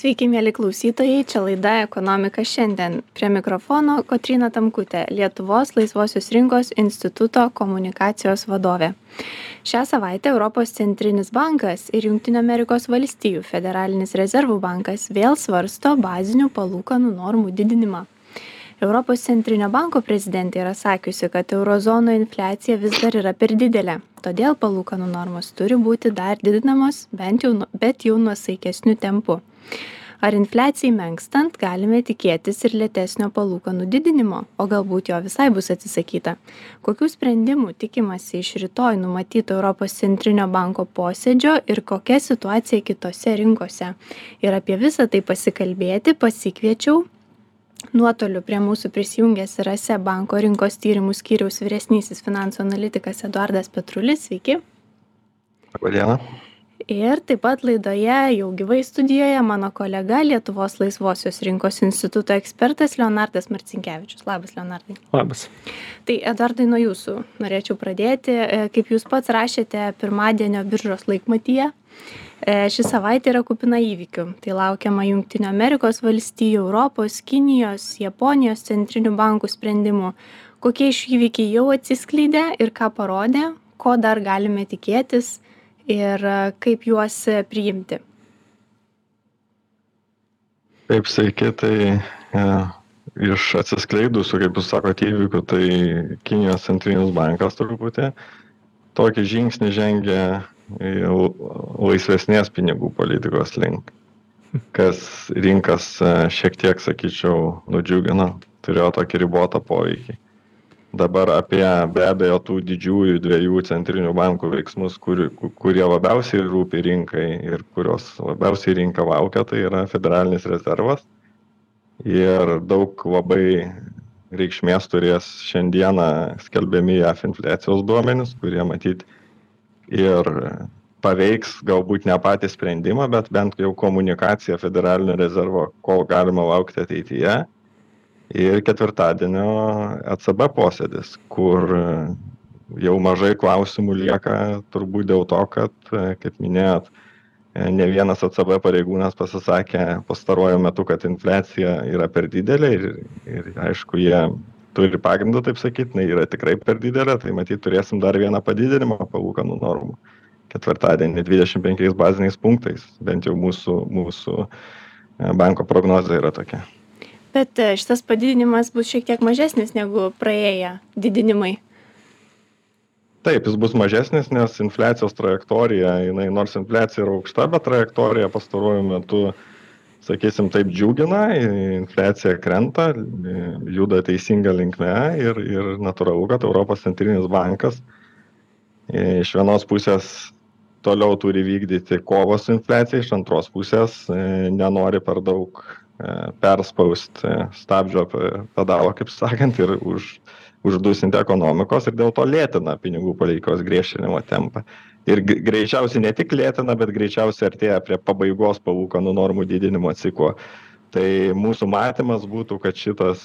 Sveiki, mėly klausytojai, čia laida Ekonomika šiandien. Prie mikrofono Kotrina Tamkutė, Lietuvos laisvosios rinkos instituto komunikacijos vadovė. Šią savaitę Europos centrinis bankas ir valstijų federalinis rezervų bankas vėl svarsto bazinių palūkanų normų didinimą. Europos centrinio banko prezidentė yra sakiusi, kad eurozono infliacija vis dar yra per didelė, todėl palūkanų normos turi būti dar didinamos, bent jau, nu, bet jau nuosaikesniu tempu ar infliacijai menkstant galime tikėtis ir lėtesnio palūkanų didinimo o galbūt jo visai bus atsisakyta? Kokių sprendimų tikimasi iš rytoj numatyto europos centrinio banko posėdžio ir kokia situacija kitose rinkose? Ir apie visa tai pasikalbėti pasikviečiau nuotoliu prie mūsų prisijungęs yra seb banko rinkos tyrimų skyriaus vyresnysis finansų analitikas eduardas petrulis. Sveiki. Labą dieną ir taip pat laidoje jau gyvai studijoje mano kolega lietuvos laisvosios rinkos instituto ekspertas leonardas marcinkevičius. Labas leonardai. Labas. Tai eduardai nuo jūsų norėčiau pradėti. E, kaip jūs pats rašėte pirmadienio biržos laikmatyje e, ši savaitė yra kupina įvykių. Tai laukiama jungtinių amerikos valstijų europos kinijos japonijos centrinių bankų sprendimų. Kokie iš įvykiai jau atsiskleidė ir ką parodė ko dar galime tikėtis ir e, kaip juos e, priimti. Taip, sveiki, tai ja, e, iš atsiskleidusių, kaip jūs sakote, įvykių, tai Kinijos centrinis bankas truputį tokį žingsnį žengia laisvesnės pinigų politikos link, kas rinkas šiek tiek, sakyčiau, nudžiugino, turėjo tokį ribotą poveikį dabar apie be abejo tų didžiųjų dviejų centrinių bankų veiksmus kur kurie labiausiai rūpi rinkai ir kuriuos labiausiai rinka laukia tai yra federalinis rezervas. Ir daug labai reikšmės turės šiandieną skelbiami jav infliacijos duomenys kurie matyt ir paveiks galbūt ne patį sprendimą bet bent jau komunikaciją federalinio rezervo ko galima laukti ateityje ir ketvirtadienio ecb posėdis kur jau mažai klausimų lieka turbūt dėl to kad kaip minėjot ne vienas ecb pareigūnas pasisakė pastaruoju metu kad infliacija yra per didelė ir ir aišku jie turi pagrindo taip sakyt jinai yra tikrai per didelė tai matyt turėsim dar vieną padidinimą palūkanų normų. Ketvirtadienį dvidešim penkiais baziniais punktais bent jau mūsų mūsų banko prognozė yra tokia bet e, šitas padidinimas bus šiek tiek mažesnis negu praėję didinimai. Taip jis bus mažesnis nes infliacijos trajektorija jinai nors infliacija yra aukšta bet trajektorija pastaruoju metu sakysim taip džiugina infliacija krenta juda teisinga linkme ir ir natūralu kad europos centrinis bankas e, iš vienos pusės toliau turi vykdyti kovą su infliacija iš antros pusės e, nenori per daug perspaust stabdžio pedalo, kaip sakant, ir už, uždusinti ekonomikos ir dėl to lėtina pinigų politikos griežtinimo tempą. Ir greičiausiai ne tik lėtina, bet greičiausiai artėja prie pabaigos palūkanų normų didinimo ciklo. Tai mūsų matymas būtų, kad šitas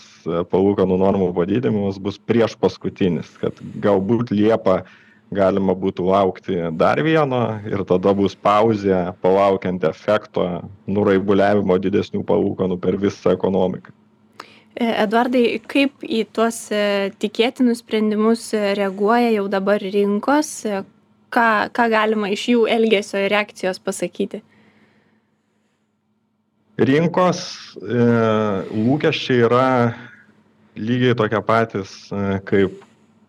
palūkanų normų padidinimas bus prieš paskutinis, kad galbūt Liepa galima būtų laukti dar vieno ir tada bus pauzė palaukiant efekto nuraibuliavimo didesnių palūkanų per visą ekonomiką. E, Eduardai, kaip į tuos e, tikėtinus sprendimus e, reaguoja jau dabar rinkos, ką, ką galima iš jų elgesio ir reakcijos pasakyti? Rinkos e, lūkesčiai yra lygiai tokie patys e, kaip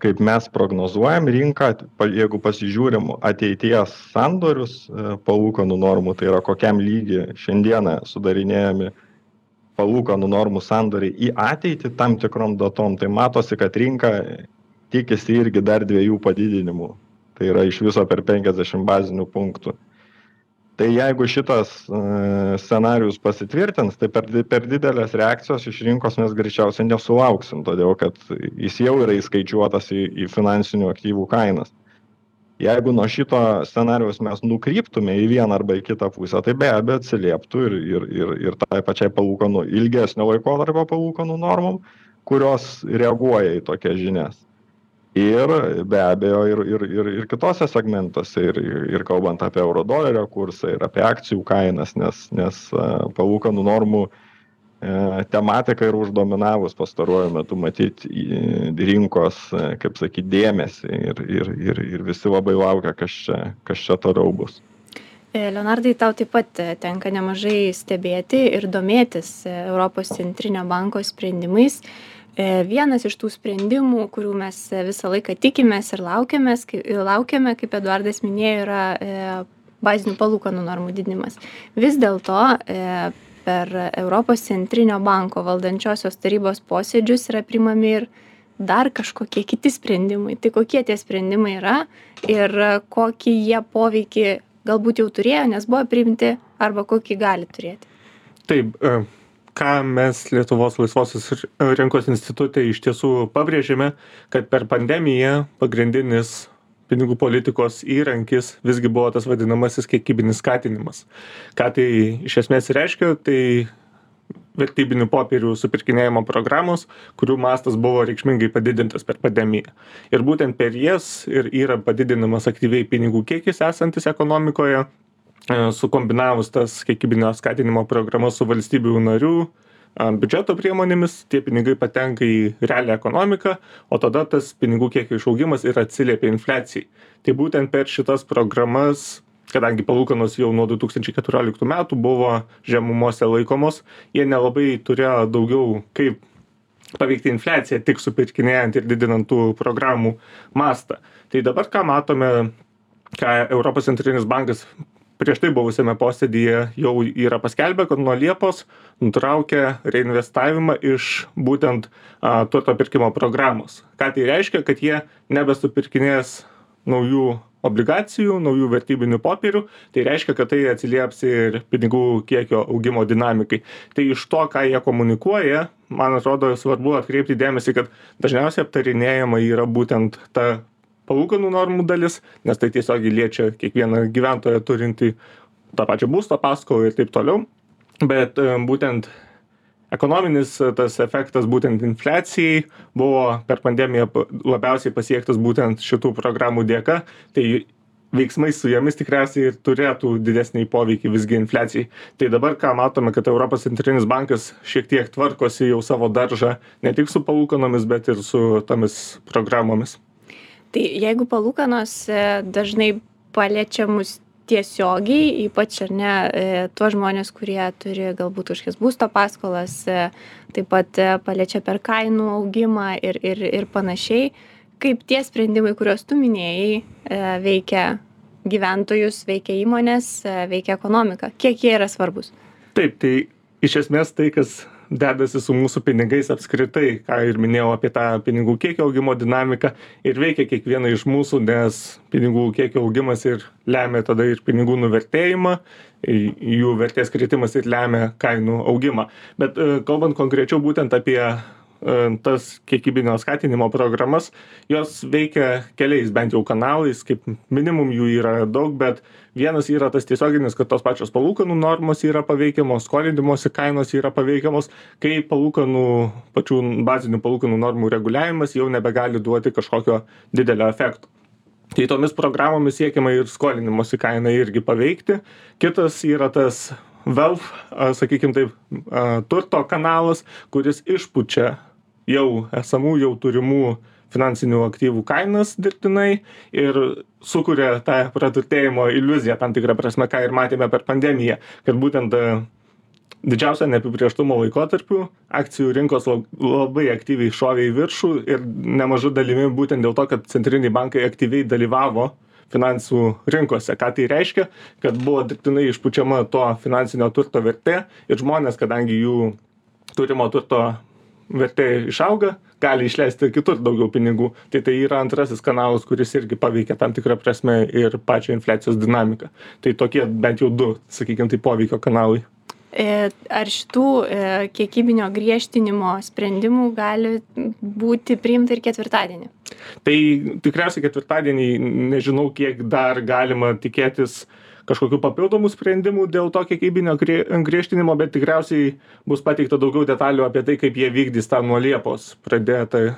kaip mes prognozuojam rinką jeigu pasižiūrim ateities sandorius e, palūkanų normų tai yra kokiam lygy šiandieną sudarinėjami palūkanų normų sandoriai į ateitį tam tikrom datom tai matosi kad rinka tikisi irgi dar dviejų padidinimų. Tai yra iš viso per penkiasdešim bazinių punktų tai jeigu šitas e, scenarijus pasitvirtins tai per per didelės reakcijos iš rinkos mes greičiausiai nesulauksim todėl kad jis jau yra įskaičiuotas į į finansinių aktyvų kainas. Jeigu nuo šito scenarijaus mes nukryptume į vieną arba į kitą pusę tai be abejo atsilieptų ir ir ir ir tai pačiai palūkanų ilgesnio laikotarpio palūkanų normom kurios reaguoja į tokias žinias ir be abejo ir ir ir ir kituose segmentuose ir ir kalbant apie euro dolerio kursą ir apie akcijų kainas nes nes palūkanų normų e, tematika ir uždominavus pastaruoju metu matyt rinkos, kaip sakyti, dėmesį ir, ir, ir, ir visi labai laukia, kas čia, kas čia toliau bus. E, Leonardai, tau taip pat tenka nemažai stebėti ir domėtis Europos centrinio banko sprendimais. E, vienas iš tų sprendimų kurių mes visą laiką tikimės ir laukiamės laukiame kaip eduardas minėjo yra e, bazinių palūkanų normų didinimas. Vis dėlto e, per europos centrinio banko valdančiosios tarybos posėdžius yra priimami ir dar kažkokie kiti sprendimai. Tai kokie tie sprendimai yra ir kokį jie poveikį galbūt jau turėjo nes buvo priimti arba kokį gali turėti? Taip ką mes lietuvos laisvosios rinkos institute iš tiesų pabrėžėme kad per pandemiją pagrindinis pinigų politikos įrankis visgi buvo tas vadinamasis kiekybinis skatinimas. Ką tai iš esmės reiškia? Tai vertybinių popierių supirkinėjimo programos kurių mastas buvo reikšmingai padidintas per pandemiją. Ir būtent per jas ir yra padidinamas aktyviai pinigų kiekis esantis ekonomikoje sukombinavus tas kiekybinio skatinimo programas su valstybių narių biudžeto priemonėmis tie pinigai patenka į realią ekonomiką o tada tas pinigų kiekio išaugimas ir atsiliepia infliacijai. Tai būtent per šitas programas kadangi palūkanos jau nuo du tūkstančiai keturioliktų metų buvo žemumose laikomos jie nelabai turėjo daugiau kaip paveikti infliaciją tik supirkinėjant ir didinant tų programų mastą. Tai dabar ką matome ką europos centrinis bankas prieš tai buvusiame posėdyje jau yra paskelbę kad nuo liepos nutraukia reinvestavimą iš būtent a turto pirkimo programos. Ką tai reiškia? Kad jie nebesupirkinės naujų obligacijų naujų vertybinių popierių. Tai reiškia kad tai atsilieps ir pinigų kiekio augimo dinamikai. Tai iš to ką jie komunikuoja man atrodo svarbu atkreipti dėmesį kad dažniausiai aptarinėjama yra būtent ta palūkanų normų dalis nes tai tiesiogiai liečia kiekvieną gyventoją turintį tą pačią būsto paskolą ir taip toliau. Bet e, būtent ekonominis e, tas efektas būtent infliacijai buvo per pandemiją labiausiai pasiektas būtent šitų programų dėka. Tai veiksmai su jomis tikriausiai ir turėtų didesnį poveikį visgi infliacijai. Tai dabar ką matome kad europos centrinis bankas šiek tiek tvarkosi jau savo daržą ne tik su palūkanomis bet ir su tomis programomis tai jeigu palūkanos e, dažnai paliečia mus tiesiogiai ypač ar ne e, tuos žmones kurie turi galbūt kažkokias būsto paskolas e, taip pat paliečia per kainų augimą ir ir ir panašiai kaip tie sprendimai kuriuos tu minėjai veikia gyventojus veikia įmones veikia ekonomiką? Kiek jie yra svarbūs? Taip tai iš esmės tai kas dedasi su mūsų pinigais apskritai ką ir minėjau apie tą pinigų kiekio augimo dinamiką ir veikia kiekvieną iš mūsų nes pinigų kiekio augimas ir lemia tada ir pinigų nuvertėjimą jų vertės kritimas ir lemia kainų augimą. Bet e, kalbant konkrečiau būtent apie tas kiekybinio skatinimo programas. Jos veikia keliais bent jau kanalais kaip minimum jų yra daug bet vienas yra tas tiesioginis kad tos pačios palūkanų normos yra paveikiamos skolinimosi kainos yra paveikiamos. Kai palūkanų pačių bazinių palūkanų normų reguliavimas jau nebegali duoti kažkokio didelio efekto. Tai tomis programomis siekiama ir skolinimosi kainą irgi paveikti. Kitas yra tas velf sakykim taip turto kanalas kuris išpučia jau esamų jau turimų finansinių aktyvų kainas dirbtinai ir sukuria tą praturtėjimo iliuziją tam tikra prasme ką ir matėme per pandemiją kad būtent didžiausio neapibrėžtumo laikotarpiu akcijų rinkos labai aktyviai šovė į viršų ir nemaža dalimi būtent dėl to kad centriniai bankai aktyviai dalyvavo finansų rinkose. Ką tai reiškia? Kad buvo dirbtinai išpučiama to finansinio turto vertė ir žmonės kadangi jų turimo turto vertė išauga gali išleisti kitur daugiau pinigų. Tai tai yra antrasis kanalas kuris irgi paveikia tam tikra prasme ir pačią infliacijos dinamiką. Tai tokie bent jau du sakykim taip poveikio kanalai. E, Ar šitų e, kiekybinio griežtinimo sprendimų gali būti priimta ir ketvirtadienį? Tai tikriausiai ketvirtadienį nežinau, kiek dar galima tikėtis uh, kažkokių papildomų sprendimų dėl to kiekybinio grie griežtinimo bet tikriausiai bus pateikta daugiau detalių apie tai kaip jie vykdys tą nuo liepos pradėtą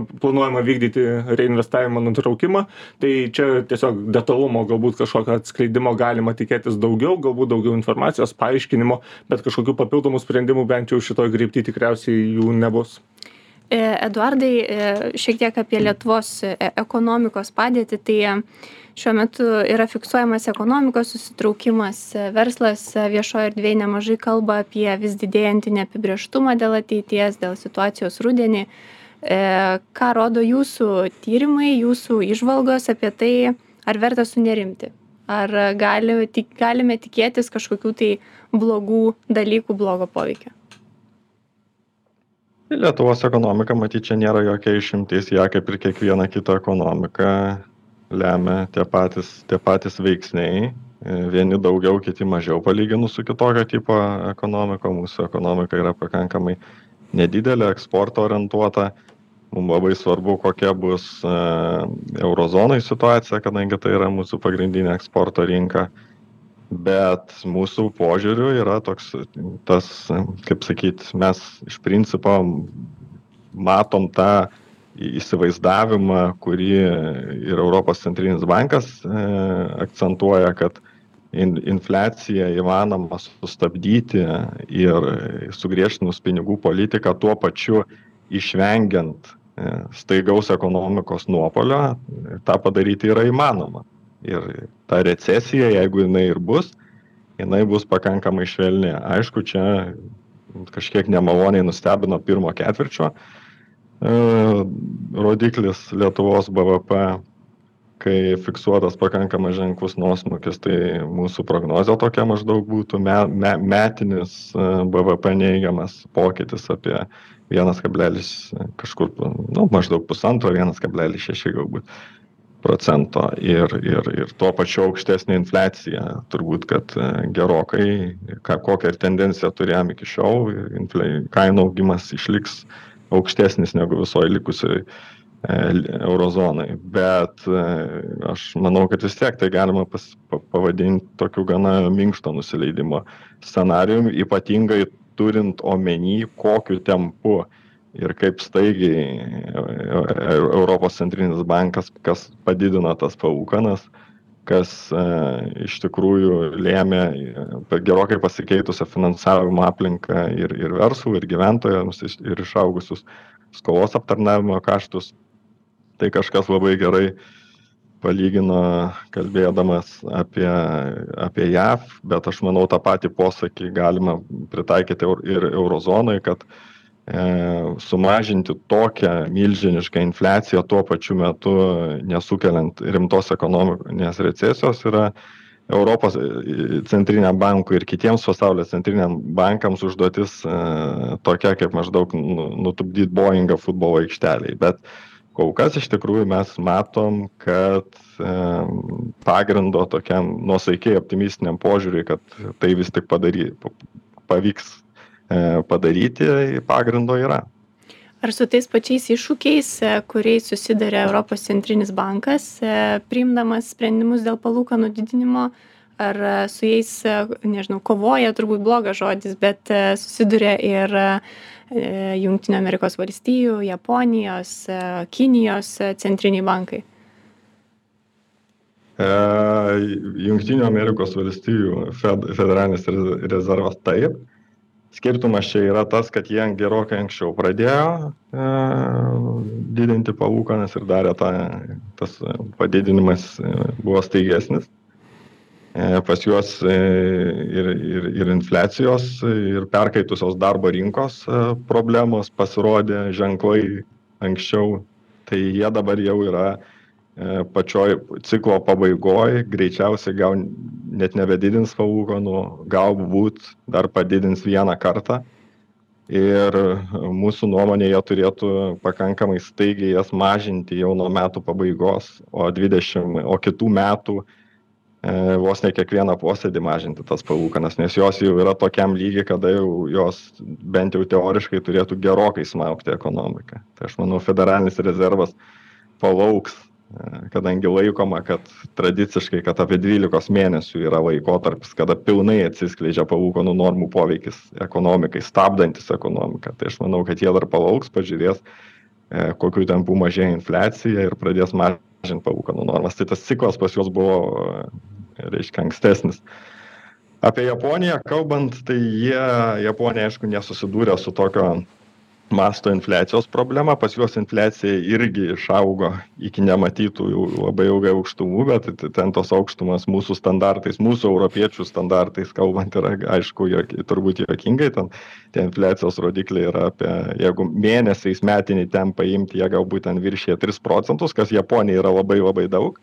planuojama vykdyti reinvestavimo nutraukimą. Tai čia tiesiog detalumo galbūt kažkokio atskleidimo galima tikėtis daugiau galbūt daugiau informacijos paaiškinimo bet kažkokių papildomų sprendimų bent jau šitoj krypty tikriausiai jų nebus. e, Eduardai, e, šiek tiek apie Lietuvos ekonomikos padėtį. Tai šiuo metu yra fiksuojamas ekonomikos susitraukimas verslas viešoj erdvėj nemažai kalba apie vis didėjantį neapibrėžtumą dėl ateities dėl situacijos rudenį. E, ką rodo jūsų tyrimai jūsų įžvalgos apie tai ar verta sunerimti? Ar gali tik galime tikėtis kažkokių tai blogų dalykų blogo poveikio Lietuvos ekonomika, matyt, čia nėra jokia išimtis, ją kaip ir kiekviena kita ekonomika lemia tie patys tie patys veiksniai. Vieni daugiau kiti mažiau palyginus su kitokio tipo ekonomika. Mūsų ekonomika yra pakankamai nedidelė eksporto orientuota. Mum labai svarbu kokia bus euro zonoj situacija kadangi tai yra mūsų pagrindinė eksporto rinka bet mūsų požiūriu yra toks tas kaip sakyt mes iš principo matom tą įsivaizdavimą kurį ir europos centrinis bankas e, akcentuoja kad in infliaciją įmanoma sustabdyti ir sugriežtinus pinigų politiką tuo pačiu išvengiant e, staigaus ekonomikos nuopuolio tą padaryti yra įmanoma ir ta recesija jeigu jinai ir bus jinai bus pakankamai švelni. Aišku čia kažkiek nemaloniai nustebino pirmo ketvirčio E, rodiklis Lietuvos BVP, kai fiksuotas pakankamai ženklus nuosmukis, tai mūsų prognozija tokia maždaug būtų. Me, me, metinis e, BVP neigiamas pokytis apie 1, kažkur, nu, maždaug pusantro, 1,6 galbūt procento ir, ir, ir tuo pačiu aukštesnė infliacija, turbūt, kad e, gerokai, ką, kokią ir tendenciją turėjome iki šiol, kainų augimas išliks aukštesnis negu visoj likusioj e, eurozonai. Bet e, aš manau, kad vis tiek tai galima pas, pavadinti tokiu gana minkšto nusileidimo scenariumi, ypatingai turint omeny, kokiu tempu ir kaip staigiai e, Europos centrinis bankas, kas padidino tas palūkanas, kas e, iš tikrųjų lėmė gerokai pasikeitusią finansavimo aplinką ir, ir verslų, ir gyventojams, ir išaugusius skolos aptarnavimo kaštus. Tai kažkas labai gerai palygino kalbėdamas apie, apie JAV, bet aš manau tą patį posakį galima pritaikyti ir eurozonai, kad uh, E, sumažinti tokią milžinišką infliaciją tuo pačiu metu nesukeliant rimtos ekonominės recesijos yra Europos e, centriniam bankui ir kitiems pasaulio centriniam bankams užduotis e, tokia, kaip maždaug nu, nutupdyti Boeingą futbolo aikšteliai. Bet kol kas iš tikrųjų mes matom, kad pagrindo tokiam nuosaikiai optimistiniam požiūriui, kad tai vis tik padary, pavyks E, padaryti pagrindo yra. Ar su tais pačiais iššūkiais, e, kuriais susidarė Europos centrinis bankas, e, priimdamas sprendimus dėl palūkanų didinimo, ar su jais, nežinau, kovoja, turbūt blogas žodis, bet susiduria ir Junktinio Amerikos valstijų, Japonijos, Kinijos centriniai bankai? Junktinio Amerikos valstijų federalinis rezervas taip, skirtumas čia yra tas kad jie gerokai anksčiau pradėjo e, didinti palūkanas ir darė tą tas padidinimas e, buvo staigesnis. E, pas juos ir, ir, ir infliacijos, ir perkaitusios darbo rinkos problemos pasirodė ženklai anksčiau, tai jie dabar jau yra E, pačioj ciklo pabaigoj greičiausiai gal net nebedidins palūkanų, galbūt dar padidins vieną kartą. Ir mūsų nuomonė jie turėtų pakankamai staigiai jas mažinti jau nuo metų pabaigos, o, 20, o kitų metų e, vos ne kiekvieną posėdį mažinti tas palūkanas, nes jos jau yra tokiam lygiai, kada jau jos bent jau teoriškai turėtų gerokai smaukti ekonomiką. Tai aš manau, federalinis rezervas palauks kadangi laikoma kad tradiciškai kad apie dvylikos mėnesių yra laikotarpis kada pilnai atsiskleidžia palūkanų normų poveikis ekonomikai stabdantis ekonomiką tai aš manau kad jie dar palauks pažiūrės e, kokiu tempu mažėja infliacija ir pradės mažinti palūkanų normas. Tai tas ciklas pas juos buvo, e, reiškia, ankstesnis. Apie Japoniją kalbant, tai jie, Japonija, aišku, nesusidūrė su tokio masto infliacijos problema. Pas juos infliacija irgi išaugo iki nematytų jau labai ilgai aukštumų bet ten tos aukštumos mūsų standartais mūsų europiečių standartais kalbant yra aišku jog turbūt juokingai. Ten tie infliacijos rodikliai yra apie jeigu mėnesiais metinį tempą imti jie galbūt ten viršija tris procentus kas japonijai yra labai labai daug.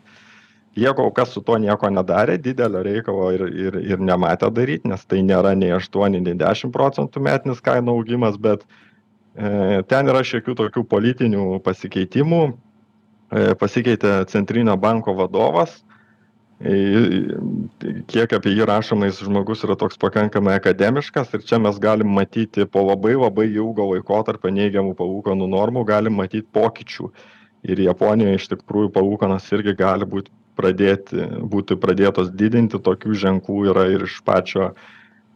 Jie kol kas su tuo nieko nedarė didelio reikalo ir ir ir nematė daryt nes tai nėra nei aštuoni nei dešim procentų metinis kainų augimas bet E, ten yra šiokių tokių politinių pasikeitimų. E, pasikeitė Centrinio banko vadovas. E, kiek apie jį rašomais žmogus yra toks pakankamai akademiškas ir čia mes galim matyti po labai labai ilgo laikotarpio neigiamų palūkanų normų, galim matyti pokyčių. Ir Japonijoje iš tikrųjų palūkanas irgi gali būti, pradėti, būti pradėtos didinti, tokių ženklų yra ir iš pačio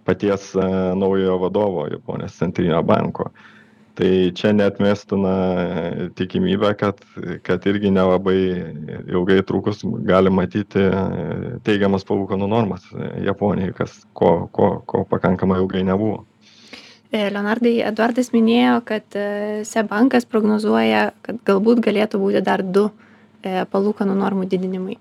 paties naujojo vadovo Japonijos centrinio banko. Uh, tai čia neatmestina tikimybė kad kad irgi nelabai ilgai trukus galim matyti teigiamas palūkanų normas japonijoj kas ko ko ko pakankamai ilgai nebuvo e, Leonardai, Eduardas minėjo, kad e, SE bankas prognozuoja, kad galbūt galėtų būti dar du e, palūkanų normų didinimai.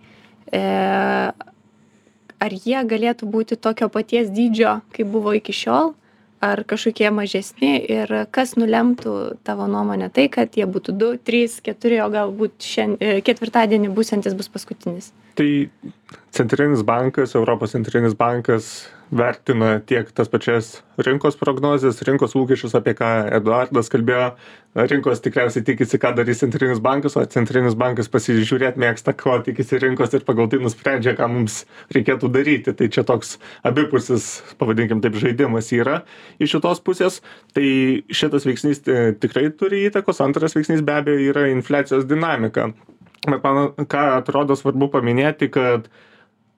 Ar jie galėtų būti tokio paties dydžio, kaip buvo iki šiol, ar kažkokie mažesni ir kas nulemtų tavo nuomone tai kad jie būtų du trys keturi o galbūt šian e, ketvirtadienį būsiantis bus paskutinis? Tai centrinis bankas europos centrinis bankas vertina tiek tas pačias rinkos prognozes rinkos lūkesčius apie ką eduardas kalbėjo. Rinkos tikriausiai tikisi ką darys centrinis bankas o centrinis bankas pasižiūrėt mėgsta ko tikisi rinkos ir pagal tai nusprendžia ką mums reikėtų daryti. Tai čia toks abipusis pavadinkim taip žaidimas yra iš šitos pusės. Tai šitas veiksnys e, tikrai turi įtakos. Antras veiksnys be abejo yra infliacijos dinamika. Bet man ką atrodo svarbu paminėti kad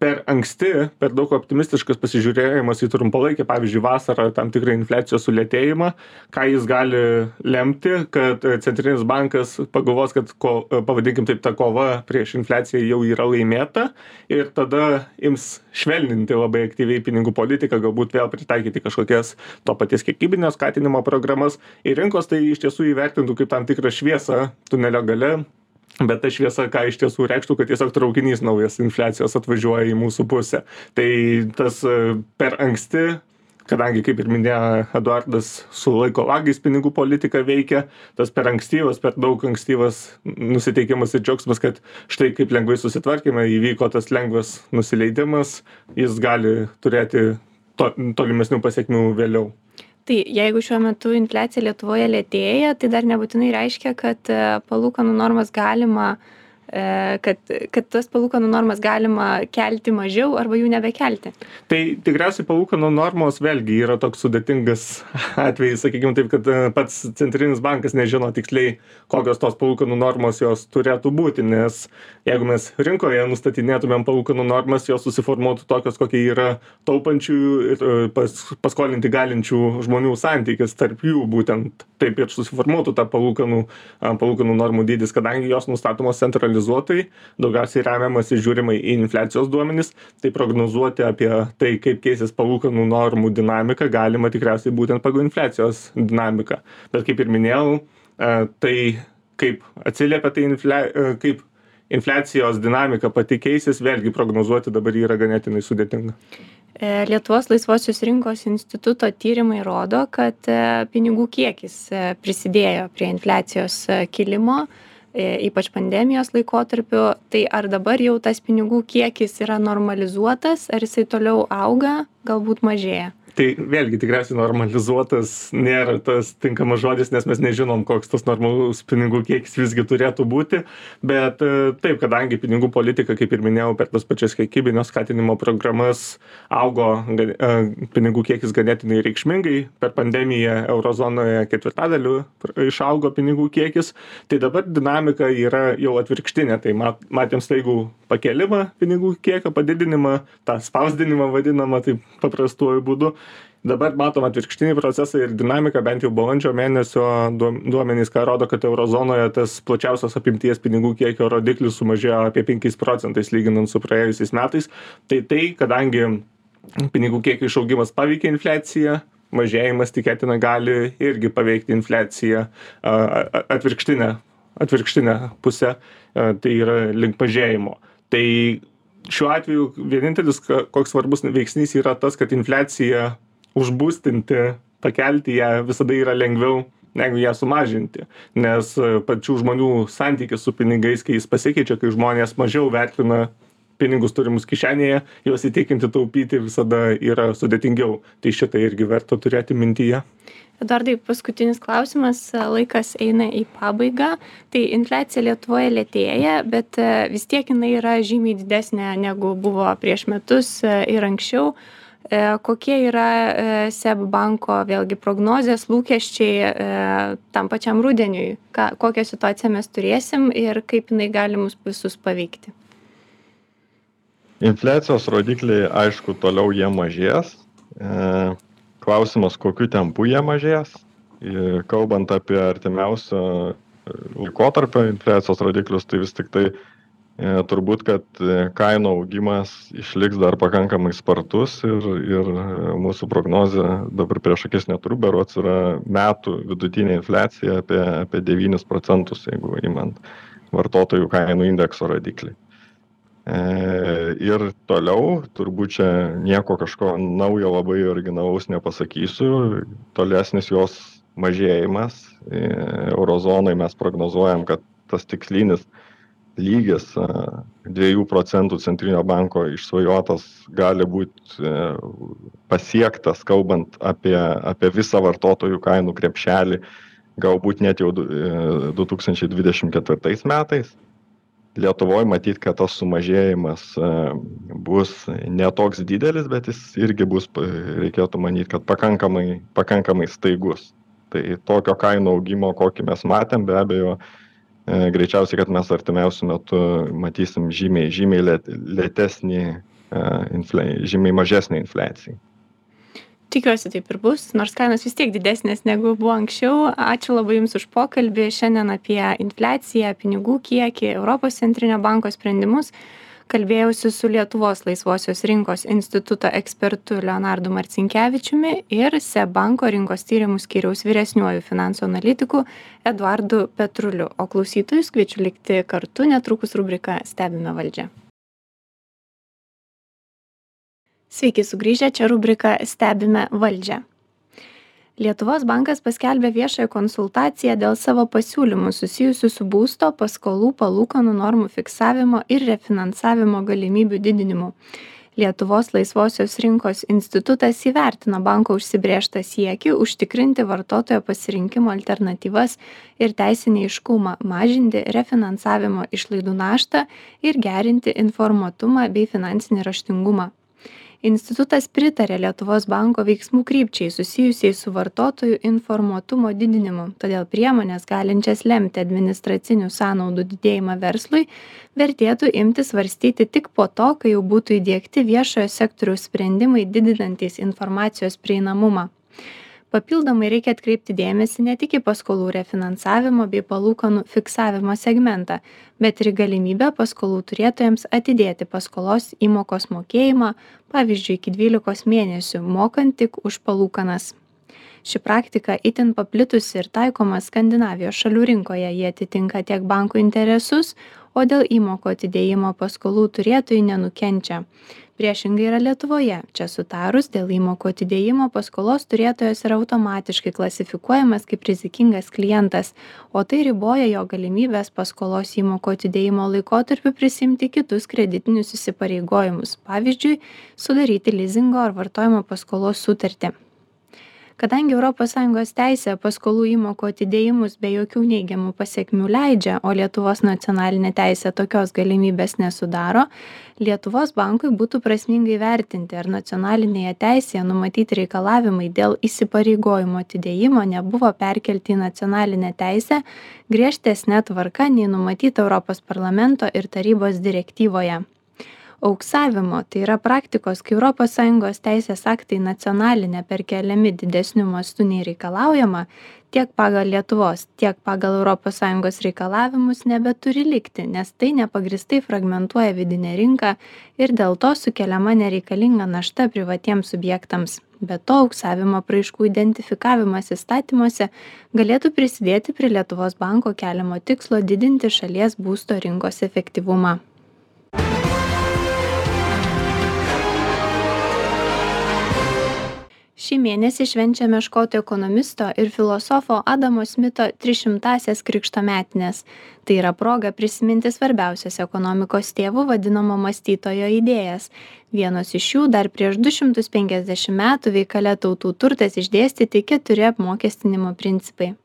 per anksti per daug optimistiškas pasižiūrėjimas į trumpalaikę pavyzdžiui vasarą tam tikrą infliacijos sulėtėjimą ką jis gali lemti kad centrinis bankas pagalvos kad ko pavadinkim taip ta kova prieš infliaciją jau yra laimėta ir tada ims švelninti labai aktyviai pinigų politiką galbūt vėl pritaikyti kažkokias to paties kiekybinio skatinimo programas. Ir rinkos tai iš tiesų įvertintų kaip tam tikrą šviesą tunelio gale bet ta šviesa ką iš tiesų reikštų kad tiesiog traukinys naujas infliacijos atvažiuoja į mūsų pusę. Tai tas e, per anksti kadangi kaip ir minėjo eduardas su laiko lagais pinigų politika veikia tas per ankstyvas per daug ankstyvas nusiteikimas ir džiaugsmas kad štai kaip lengvai susitvarkėme įvyko tas lengvas nusileidimas jis gali turėti to tolimesnių pasekmių vėliau tai jeigu šiuo metu infliacija lietuvoje lėtėja tai dar nebūtinai reiškia kad e, palūkanų normas galima kad, kad tas palūkanų normas galima kelti mažiau arba jų nebekelti? Tai tikriausiai palūkanų normos vėlgi yra toks sudėtingas atvejis, sakykime taip, kad e, pats centrinis bankas nežino tiksliai, kokios tos palūkanų normos jos turėtų būti, nes jeigu mes rinkoje nustatinėtumėm palūkanų normas, jos susiformuotų tokios, kokie yra taupančių ir e, pas, paskolinti galinčių žmonių santykis tarp jų, būtent taip ir susiformuotų ta palūkanų, palūkanų normų dydis, kadangi jos nustatomos centralizuotai centralizuotai daugiausiai remiamasi žiūrima į infliacijos duomenis tai prognozuoti apie tai kaip keisis palūkanų normų dinamika galima tikriausiai būtent pagal infliacijos dinamiką. Bet kaip ir minėjau e, tai kaip atsiliepia tai inflia e, kaip infliacijos dinamika pati keisis vėlgi prognozuoti dabar yra ganėtinai sudėtinga. E, Lietuvos laisvosios rinkos instituto tyrimai rodo, kad pinigų kiekis prisidėjo prie infliacijos kilimo ypač pandemijos laikotarpiu tai ar dabar jau tas pinigų kiekis yra normalizuotas ar jisai toliau auga galbūt mažėja tai vėlgi tikriausiai normalizuotas nėra tas tinkamas žodis nes mes nežinom koks tas normalus pinigų kiekis visgi turėtų būti. Bet e, taip kadangi pinigų politika kaip ir minėjau per tas pačias kiekybinio skatinimo programas augo e, pinigų kiekis ganėtinai reikšmingai per pandemiją euro zonoje ketvirtadaliu išaugo pinigų kiekis tai dabar dinamika yra jau atvirkštinė. Tai mat matėm staigų pakėlimą pinigų kiekio padidinimą tą spausdinimą vadinamą taip paprastuoju būdu dabar matom atvirkštinį procesą ir dinamiką bent jau balandžio mėnesio duom duomenys ką rodo kad euro zonoje tas plačiausios apimties pinigų kiekio rodiklis sumažėjo apie penkiais procentais lyginant su praėjusiais metais. Tai tai kadangi pinigų kiekio išaugimas paveikė infliaciją mažėjimas tikėtina gali irgi paveikti infliaciją atvirkštinę atvirkštinę pusę tai yra link mažėjimo. Tai šiuo atveju vienintelis koks svarbus veiksnys yra tas kad infliacija užbustinti pakelti ją visada yra lengviau negu ją sumažinti. Nes pačių žmonių santykis su pinigais kai jis pasikeičia kai žmonės mažiau vertina pinigus turimus kišenėje juos įtikinti taupyti visada yra sudėtingiau tai šitą irgi verta turėti mintyje Eduardai, paskutinis klausimas, laikas eina į pabaigą. Tai infliacija Lietuvoje lėtėja, bet vis tiek jinai yra žymiai didesnė negu buvo prieš metus ir anksčiau. E, kokie yra e, SEB banko vėlgi prognozės, lūkesčiai e, tam pačiam rudeniui, Ką, kokią situaciją mes turėsim ir kaip jinai gali mus visus paveikti? Infliacijos rodikliai, aišku, toliau jie mažės. Klausimas, kokiu tempu jie mažės. Kalbant apie artimiausio laikotarpio infliacijos rodiklius, tai vis tik tai E, turbūt, kad e, kainų augimas išliks dar pakankamai spartus ir, ir e, mūsų prognozė dabar prieš akis neturiu, berots yra metų vidutinė infliacija apie, apie 9 procentus, jeigu įmant vartotojų kainų indekso radiklį. E, ir toliau, turbūt čia nieko kažko naujo labai originalaus nepasakysiu, tolesnis jos mažėjimas, e, eurozonai mes prognozuojam, kad tas tikslinis lygis dviejų procentų centrinio banko išsvajotas gali būt e, pasiektas, kalbant apie, apie visą vartotojų kainų krepšelį, galbūt net jau 2024 e, metais. Lietuvoje matyt, kad tas sumažėjimas e, bus netoks didelis, bet jis irgi bus, reikėtų manyti, kad pakankamai, pakankamai staigus. Tai tokio kainų augimo, kokį mes matėm, be abejo, E, greičiausiai, kad mes artimiausiu metu matysim žymiai, žymiai lėtesnį, e, žymiai mažesnį infliaciją. Tikiuosi taip ir bus, nors kainos vis tiek didesnės negu buvo anksčiau. Ačiū labai Jums už pokalbį. Šiandien apie infliaciją, pinigų kiekį, Europos centrinio banko sprendimus. Kalbėjausi su lietuvos laisvosios rinkos instituto ekspertu leonardu marcinkevičiumi ir seb banko rinkos tyrimų skyriaus vyresniuoju finansų analitiku eduardu petruliu. O klausytojus kviečiu likti kartu. Netrukus rubrika stebime valdžią sveiki sugrįžę čia rubrika stebime valdžią. Lietuvos bankas paskelbė viešąją konsultaciją dėl savo pasiūlymų susijusių su būsto paskolų palūkanų normų fiksavimo ir refinansavimo galimybių didinimu. Lietuvos laisvosios rinkos institutas įvertino banko užsibrėžtą siekį užtikrinti vartotojo pasirinkimo alternatyvas ir teisinį aiškumą mažinti refinansavimo išlaidų naštą ir gerinti informuotumą bei finansinį raštingumą institutas pritarė lietuvos banko veiksmų krypčiai susijusiai su vartotojų informuotumo didinimu. Todėl priemones galinčias lemti administracinių sąnaudų didėjimą verslui vertėtų imti svarstyti tik po to kai jau būtų įdiegti viešojo sektoriaus sprendimai didinantys informacijos prieinamumą papildomai reikia atkreipti dėmesį ne tik į paskolų refinansavimo bei palūkanų fiksavimo segmentą bet ir į galimybę paskolų turėtojams atidėti paskolos įmokos mokėjimą pavyzdžiui iki dvylikos mėnesių mokant tik už palūkanas ši praktika itin paplitusi ir taikoma skandinavijos šalių rinkoje. Ji atitinka tiek bankų interesus o dėl įmokų atidėjimo paskolų turėtojai nenukenčia. Priešingai yra lietuvoje. Čia sutarus dėl įmokų atidėjimo paskolos turėtojas yra automatiškai klasifikuojamas kaip rizikingas klientas o tai riboja jo galimybes paskolos įmokų atidėjimo laikotarpiu prisiimti kitus kreditinius įsipareigojimus pavyzdžiui sudaryti lizingo ar vartojimo paskolos sutartį kadangi europos sąjungos teisė paskolų įmokų atidėjimus be jokių neigiamų pasekmių leidžia o lietuvos nacionalinė teisė tokios galimybės nesudaro lietuvos bankui būtų prasminga įvertinti ar nacionalinėje teisėje numatyti reikalavimai dėl įsipareigojimų atidėjimo nebuvo perkelti į nacionalinę teisę griežtesne tvarka nei numatyta europos parlamento ir tarybos direktyvoje auksavimo tai yra praktikos kai europos sąjungos teisės aktai į nacionalinę perkeliami didesniu mastu nei reikalaujama tiek pagal lietuvos tiek pagal europos sąjungos reikalavimus nebeturi likti nes tai nepagrįstai fragmentuoja vidinę rinką ir dėl to sukeliama nereikalinga našta privatiems subjektams. Be to auksavimo apraiškų identifikavimas įstatymuose galėtų prisidėti prie lietuvos banko keliamo tikslo didinti šalies būsto rinkos efektyvumą šį mėnesį švenčiame škotų ekonomisto ir filosofo adamo smito trišimtąsias krikšto metines. Tai yra proga prisiminti svarbiausias ekonomikos tėvu vadinamo mąstytojo idėjas. Vienos iš jų dar prieš du šimtus penkiasdešim metų veikale tautų turtas išdėstyti keturi apmokestinimo principai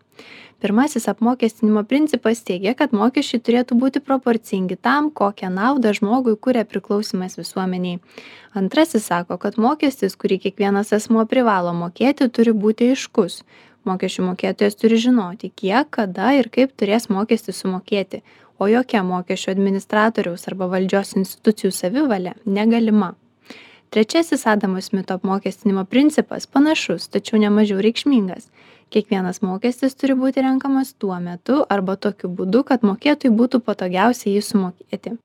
pirmasis apmokestinimo principas teigia kad mokesčiai turėtų būti proporcingi tam kokią naudą žmogui kuria priklausymas visuomenei antrasis sako kad mokestis kurį kiekvienas asmuo privalo mokėti turi būti aiškus. Mokesčių mokėtojas turi žinoti kiek kada ir kaip turės mokestį sumokėti o jokia mokesčių administratoriaus arba valdžios institucijų savivalė negalima. Trečiasis adamo smito apmokestinimo principas panašus tačiau nemažiau reikšmingas kiekvienas mokestis turi būti renkamas tuo metu arba tokiu būdu kad mokėtojui būtų patogiausia jį sumokėti.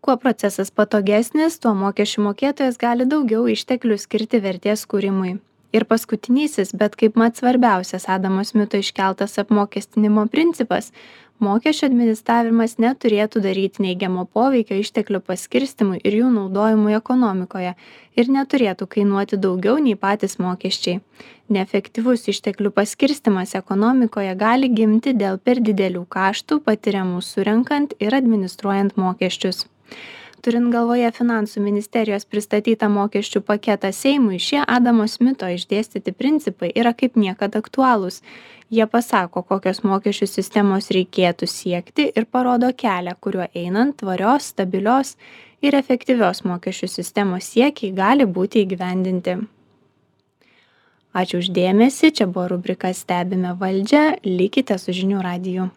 Kuo procesas patogesnis tuo mokesčių mokėtojas gali daugiau išteklių skirti vertės kūrimui ir paskutinysis bet kaipmat svarbiausias adamo smito iškeltas apmokestinimo principas mokesčių administravimas neturėtų daryti neigiamo poveikio išteklių paskirstymui ir jų naudojimui ekonomikoje ir neturėtų kainuoti daugiau nei patys mokesčiai. Neefektyvus išteklių paskirstymas ekonomikoje gali gimti dėl per didelių kaštų patiriamų surenkant ir administruojant mokesčius turint galvoje finansų ministerijos pristatytą mokesčių paketą seimui šie adamo smito išdėstyti principai yra kaip niekad aktualūs. Jie pasako kokios mokesčių sistemos reikėtų siekti ir parodo kelią kuriuo einant tvarios stabilios ir efektyvios mokesčių sistemos siekiai gali būti įgyvendinti. Ačiū už dėmesį čia buvo rubrika stebime valdžią. Likite su žinių radiju